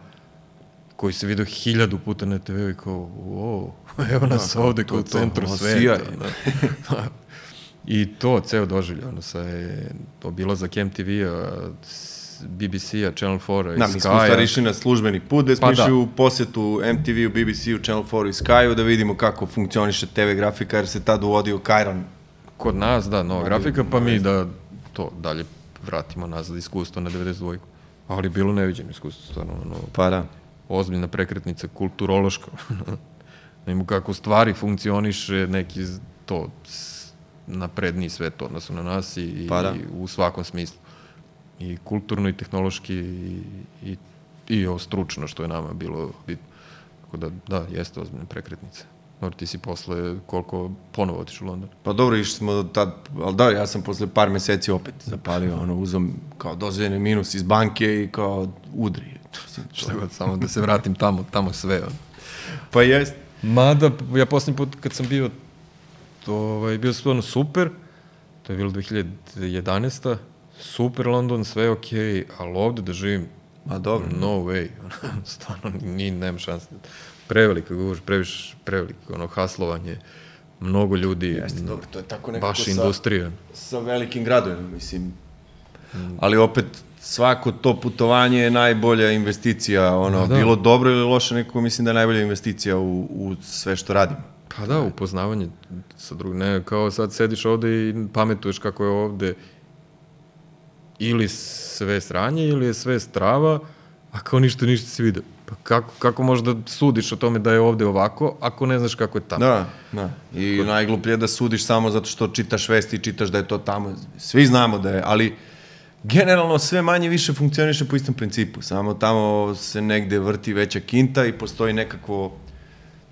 koji se vidio hiljadu puta na TV i kao, wow, (laughs) evo nas da, ovde kao u centru sveta. Da. (laughs) (laughs) I to, ceo doživlje, ono, sa je obilazak MTV-a, BBC-a, Channel 4-a i da, Sky-a. Da, mi smo stvari išli na službeni put, da smo pa, išli da. u posjetu MTV-u, BBC-u, Channel 4 i Sky-u da vidimo kako funkcioniše TV grafika, jer se tad uvodio Kajron. Kod nas, da, nova grafika, pa mi da to dalje vratimo nazad iskustvo na 92. Ali bilo neviđeno iskustvo, stvarno. Ono, pa da. Ozbiljna prekretnica, kulturološka. (laughs) Nemo kako stvari funkcioniše, neki to napredniji svet odnosno na nas i, pa da. i u svakom smislu i kulturno i tehnološki i, i, i ovo stručno što je nama bilo bitno. Tako da, da, jeste ozbiljna prekretnica. Dobro, ti si posle koliko ponovo otiš u London? Pa dobro, išli smo tad, ali da, ja sam posle par meseci opet zapalio, ono, uzom kao dozvoljeni minus iz banke i kao udri. (laughs) Šta god, samo da se vratim tamo, tamo sve. Ono. Pa jest. Mada, ja poslednji put kad sam bio, ovaj, bio stvarno super, to je bilo 2011 super London, sve ok, ali ovde da živim, Ma dobro. No way. (laughs) Stvarno, ni, nema šanse. Preveliko, govoriš, previš, preveliko, ono, haslovanje, mnogo ljudi. Jeste, dobro, to je tako nekako baš industrija. Sa velikim gradovima, mislim. Ali opet, svako to putovanje je najbolja investicija, ono, da, da. bilo dobro ili loše, nekako mislim da je najbolja investicija u, u sve što radimo. Pa da, upoznavanje sa drugim, ne, kao sad sediš ovde i pametuješ kako je ovde ili sve sranje ili je sve strava, a kao ništa, ništa se vide. Pa kako, kako možeš da sudiš o tome da je ovde ovako, ako ne znaš kako je tamo? Da, da. I najgluplje je da sudiš samo zato što čitaš vesti i čitaš da je to tamo. Svi znamo da je, ali generalno sve manje više funkcioniše po istom principu. Samo tamo se negde vrti veća kinta i postoji nekakvo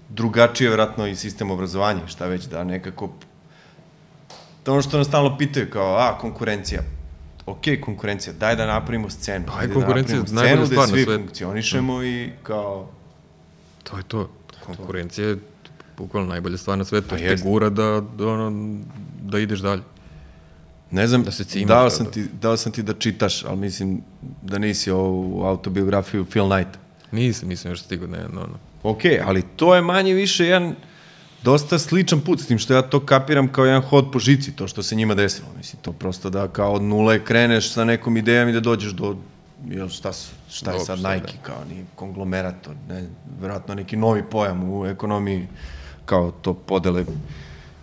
drugačije, vratno, i sistem obrazovanja, šta već, da nekako... To ono što nas stalno pitaju, kao, a, konkurencija. Ok, konkurencija, daj da napravimo scenu. Pa, daj da konkurencija je najbolja scenu stvar na gde svi svetu. funkcionišemo i kao... To je to. Konkurencija je bukvalno najbolja stvar na svetu. Pa te gura da, da, ono, da ideš dalje. Ne znam, Da se cima dao, sam da- ti, dao sam ti da čitaš, ali mislim da nisi ovu autobiografiju Phil Knight. Nisam, nisam još stigao, ne, no, no. Ok, ali to je manje više jedan dosta sličan put, s tim što ja to kapiram kao jedan hod po žici, to što se njima desilo. Mislim, to prosto da kao od nule kreneš sa nekom idejom i da dođeš do, jel, šta, su, šta je sad Nike, kao ni konglomerat, to, ne, verovatno neki novi pojam u ekonomiji, kao to podele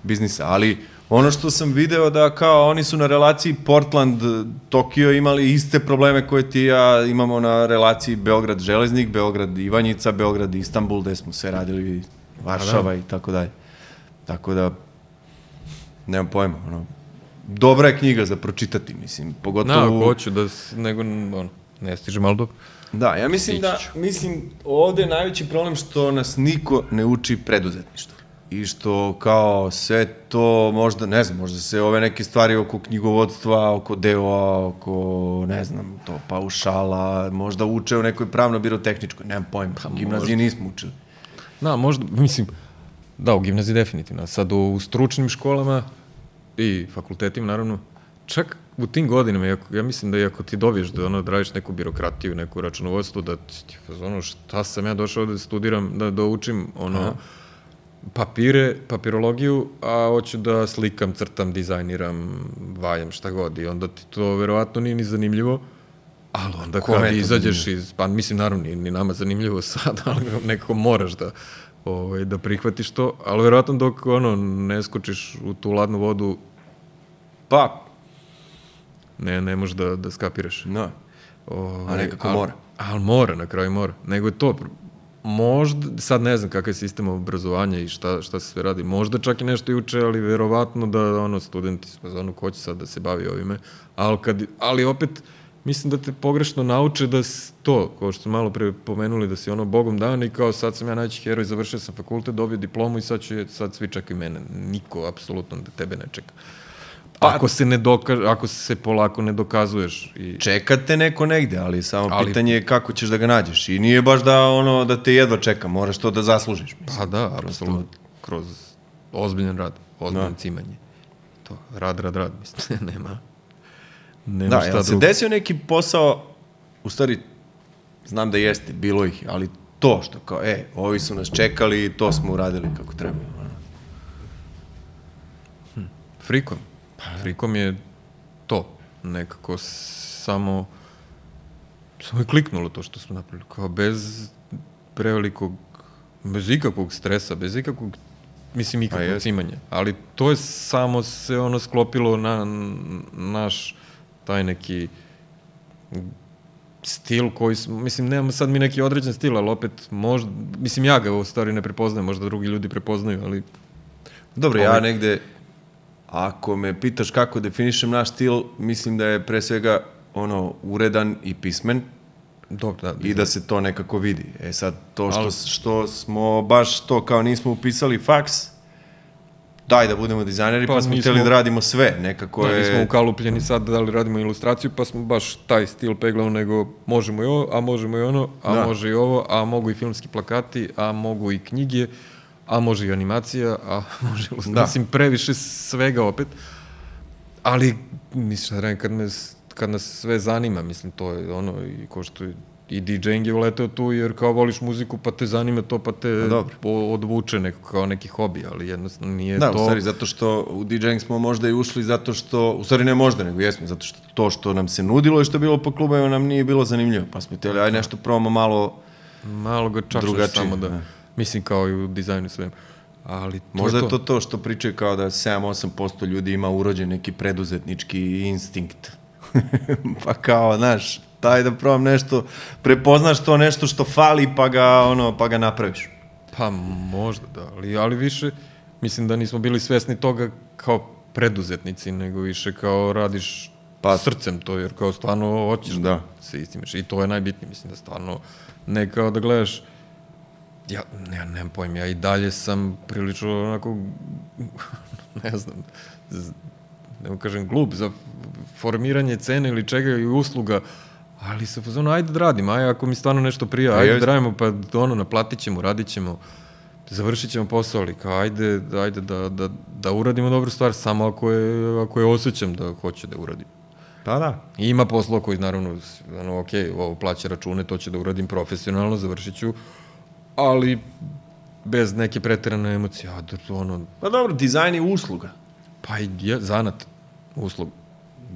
biznisa, ali ono što sam video da kao oni su na relaciji Portland, Tokio imali iste probleme koje ti ja imamo na relaciji Beograd Železnik, Beograd Ivanjica, Beograd Istanbul, gde smo sve radili Varšava i tako dalje. Tako da, nemam pojma, ono, dobra je knjiga za pročitati, mislim, pogotovo... ako hoću da, nego, ono, ne stiže malo dobro. Da, ja mislim da, mislim, ovde je najveći problem što nas niko ne uči preduzetništvo. I što kao sve to možda, ne znam, možda se ove neke stvari oko knjigovodstva, oko deo oko, ne znam, to paušala, možda uče u nekoj pravno-birotehničkoj, nemam pojma, pa, gimnaziji nismo učili. Da, možda, mislim, da, u gimnaziji definitivno. Sad u, u stručnim školama i fakultetima, naravno, čak u tim godinama, iako, ja mislim da i ako ti dobiješ da ono, da radiš neku birokratiju, neku računovodstvo, da ti, ono, šta sam ja došao da studiram, da, da učim, ono, Aha. Papire, papirologiju, a hoću da slikam, crtam, dizajniram, valjam, šta god. I onda ti to verovatno nije ni zanimljivo, ali onda Kome kad izađeš iz, pa mislim naravno ni, ni nama zanimljivo (laughs) sad, ali nekako moraš da, ovaj, da prihvatiš to, ali verovatno dok ono, ne skočiš u tu ladnu vodu, Pa, ne, ne možeš da, da skapiraš. no. Ovaj, A nekako al- mora. Ali mora, na kraju mora. Nego je to, možda, sad ne znam kakav je sistem obrazovanja i šta, šta se sve radi, možda čak i nešto i uče, ali verovatno da ono, studenti su ono, ko će sad da se bavi ovime, ali, kad, ali opet, mislim da te pogrešno nauče da to, kao što smo malo pre pomenuli, da si ono bogom dan i kao sad sam ja najveći heroj, završio sam fakultet, dobio diplomu i sad, ću, sad svi čekaju mene. Niko, apsolutno, da tebe ne čeka. Pa- ako se ne doka, ako se polako ne dokazuješ i Čekate neko negde, ali samo Ali- pitanje je kako ćeš da ga nađeš. I nije baš da ono da te jedva čeka, moraš to da zaslužiš. Mislim. Pa da, apsolutno. Kroz ozbiljan rad, ozbiljno Da. cimanje. To, rad, rad, rad, mislim, (laughs) nema. Nema Da, šta jel se drugo. desio neki posao, u stvari, znam da jeste, bilo ih, ali to što kao, e, ovi su nas čekali i to smo uradili kako treba. ono. Frikom. Pa Frikom je to. Nekako samo samo je kliknulo to što smo napravili. Kao bez prevelikog, bez ikakvog stresa, bez ikakvog mislim ikakvog jeste. cimanja. Ali to je samo se ono sklopilo na naš taj neki stil koji smo, mislim, nemamo sad mi neki određen stil, ali opet možda, mislim, ja ga u stvari ne prepoznajem, možda drugi ljudi prepoznaju, ali Dobro, ja Ovaj- negde, ako me pitaš kako definišem naš stil, mislim da je pre svega ono uredan i pismen dobro, da, i da se to nekako vidi. E sad, to što, Ali- što smo baš to kao nismo upisali faks, daj da budemo dizajneri, pa, Pa smo nismo- hteli da radimo sve. Nekako Da, je... nismo ukalupljeni sad da li radimo ilustraciju, pa smo baš taj stil peglao, nego možemo i ovo, a možemo i ono, a Da. može i ovo, a mogu i filmski plakati, a mogu i knjige, a može i animacija, a (laughs) može ilustracija. Da. Mislim, previše svega opet. Ali, mislim, da kad, me, kad nas sve zanima, mislim, to je ono, i ko što je i DJing je uleteo tu, jer kao voliš muziku, pa te zanima to, pa te o- odvuče neko, kao neki hobi, ali jednostavno nije Da, to... u stvari, zato što u DJing smo možda i ušli zato što, u stvari ne možda, nego jesmo, zato što to što nam se nudilo i što je bilo po klubovima nam nije bilo zanimljivo, pa smo htjeli, aj nešto probamo malo, Malo ga Drugačije, samo da, da. Mislim kao i u dizajnu svem. Ali to možda je je to to što pričaju kao da 7-8% ljudi ima urođen neki preduzetnički instinkt. (laughs) pa kao, znaš, Daj da probam nešto, prepoznaš to nešto što fali pa ga, ono, pa ga napraviš. Pa možda da, ali, ali više mislim da nismo bili svesni toga kao preduzetnici, nego više kao radiš pa srcem to, jer kao stvarno hoćeš da, da se istimiš. I to je najbitnije, mislim da stvarno ne kao da gledaš ja, ne, nemam pojma, ja i dalje sam prilično onako, ne znam, ne kažem glup za formiranje cene ili čega i usluga, ali sa fazonu, ajde da radim, ajde ako mi stvarno nešto prija, ajde da radimo, pa ono, naplatit ćemo, radit ćemo, završit ćemo posao, ali kao ajde, ajde da, da, da uradimo dobru stvar, samo ako je, ako je osjećam da hoće da uradim. Pa da. I ima posla koji, naravno, ono, ok, ovo plaća račune, to će da uradim profesionalno, završit ću, ali bez neke pretirane emocije. A, da, ono... Pa dobro, dizajn je usluga. Pa i je, zanat usluga.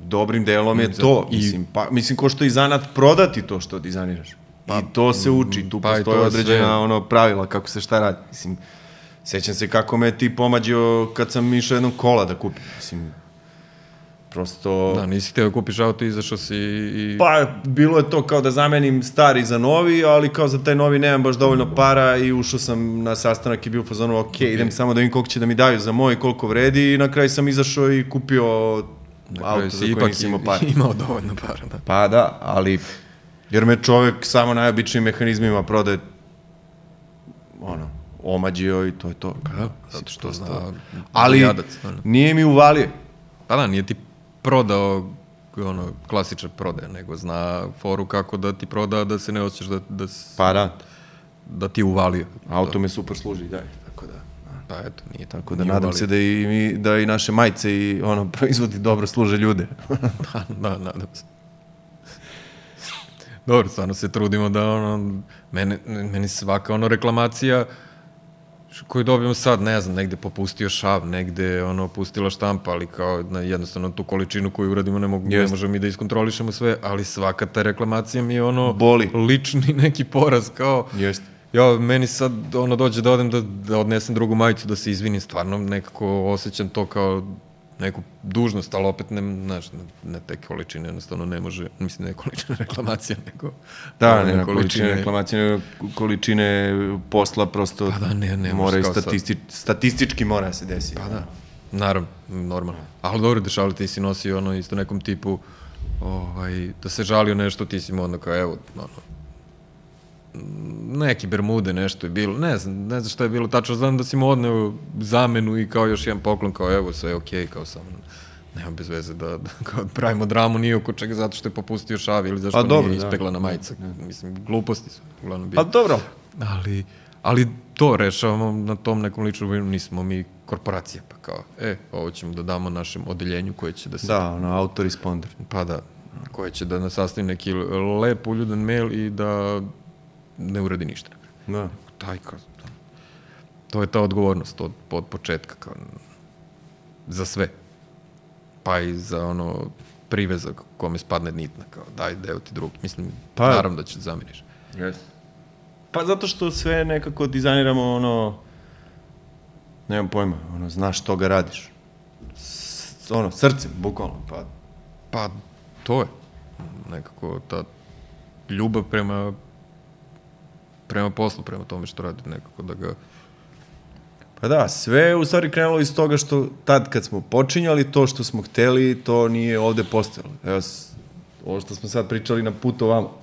Dobrim delom je to. I, mislim, pa, mislim, ko što i zanat prodati to što dizajniraš. Pa, I to se uči, tu pa postoje određena sve... ono, pravila kako se šta radi. Mislim, sećam se kako me ti pomađio kad sam išao jednom kola da kupim. Mislim, prosto... Da, nisi htio da kupiš auto izašao si i... Pa, bilo je to kao da zamenim stari za novi, ali kao za taj novi nemam baš dovoljno para i ušao sam na sastanak i bio u fazonu, ok, okay. idem samo da vidim koliko će da mi daju za moj, koliko vredi i na kraju sam izašao i kupio auto za koje nisam imao para. (laughs) imao dovoljno para, da. Pa da, ali jer me čovek samo najobičnijim mehanizmima prodaje ono, omađio i to je to. Pa da, zato što zna ali jadac, nije mi uvalio. Pa da, nije ti prodao ono, klasičan prodaje, nego zna foru kako da ti proda, da se ne osjećaš da, da, pa da. da ti uvalio. Auto me super služi, da, tako da. Pa eto, nije tako da nije nadam uvalio. se da i mi, da i naše majice i ono (laughs) proizvodi dobro služe ljude. pa, (laughs) da, nadam se. Dobro, stvarno se trudimo da ono, mene, meni svaka ono reklamacija koju dobijemo sad, ne znam, negde popustio šav, negde ono, pustila štampa, ali kao na jednostavno tu količinu koju uradimo ne, mogu, ne možemo mi da iskontrolišemo sve, ali svaka ta reklamacija mi je ono Boli. lični (laughs) neki poraz, kao Jeste. ja, meni sad ono dođe da odem da, da odnesem drugu majicu, da se izvinim, stvarno nekako osjećam to kao neku dužnost, ali opet ne, znaš, ne, ne te količine, jednostavno ne može, mislim, ne količine (laughs) reklamacija, nego... Da, ne, ne količine reklamacije, količine posla prosto pa da, ne, ne mora statisti, sad... statistički mora da se desi. Pa da, naravno, normalno. Ali dobro, dešavali ti si nosio ono isto nekom tipu, ovaj, da se žalio nešto, ti si mu onda kao, evo, ono, neki bermude nešto je bilo, ne znam, ne znam šta je bilo tačno, znam da si mu odneo zamenu i kao još jedan poklon, kao evo sve je okej, okay, kao samo nema bez veze da, da kao pravimo dramu nije oko čega zato što je popustio šav ili zašto pa, dobro, nije da. ispeglana da. majica. Mislim, gluposti su uglavnom bili. Pa dobro. Ali, ali to rešavamo na tom nekom ličnom vojnu, nismo mi korporacija, pa kao, e, ovo ćemo da damo našem odeljenju koje će da se... Da, ono, autoresponder. Pa da, koje će da nas sastavi neki lep uljudan mail i da ne uradi ništa. Da. Taj kao, to je ta odgovornost od, od početka, kao, za sve. Pa i za ono privezak kome spadne nitna, kao daj deo ti drugi. Mislim, pa, naravno da ćeš da zameniš. Yes. Pa zato što sve nekako dizajniramo ono, nemam pojma, ono, znaš što ga radiš. S, ono, srcem, bukvalno, pa. Pa, to je nekako ta ljubav prema prema poslu, prema tome što radi nekako da ga... Pa da, sve je u stvari krenulo iz toga što tad kad smo počinjali, to što smo hteli, to nije ovde postojalo. Evo, ovo što smo sad pričali na putu ovamo.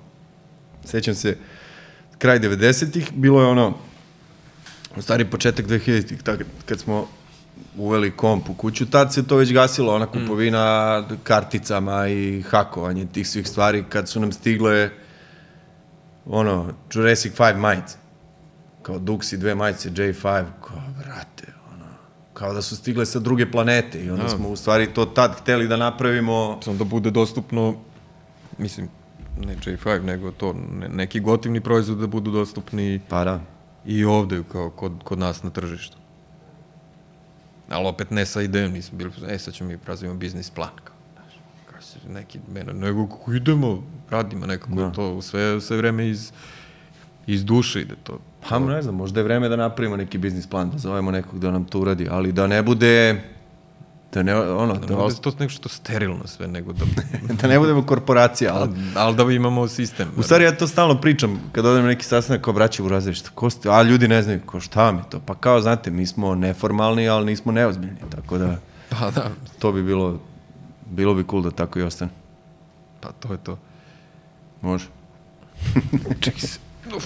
Sećam se, kraj 90-ih, bilo je ono, u stvari početak 2000-ih, kad smo uveli komp u kuću, tad se to već gasilo, ona kupovina mm. karticama i hakovanje tih svih stvari, kad su nam stigle ono, Jurassic 5 majice. Kao Duxi dve majice, J5, kao, brate, ono, kao da su stigle sa druge planete i onda. Da. smo u stvari to tad hteli da napravimo... Samo da bude dostupno, mislim, ne J5, nego to, ne, neki gotivni proizvod da budu dostupni pa da. i ovde, kao kod, kod nas na tržištu. Ali opet ne sa idejom, nismo bili, e sad ćemo mi prazimo biznis plan, kao, se neki, mene, nego kako idemo, radimo nekako da. to sve, sve vreme iz, iz duše ide to. Pa ne znam, možda je vreme da napravimo neki biznis plan, da zovemo nekog da nam to uradi, ali da ne bude Da ne, ono, da, Da os- to nešto sterilno sve, nego da, (laughs) da ne budemo korporacija, ali... ali da imamo sistem. U stvari ja to stalno pričam, kad odem na neki sastanak kao braće u razrešta, ko ste, a ljudi ne znaju, ko šta mi to, pa kao znate, mi smo neformalni, ali nismo neozbiljni, tako da Pa da, to bi bilo, Bilo bi cool da tako i ostane. Pa to je to. Može. (laughs) Čekaj se. Uf.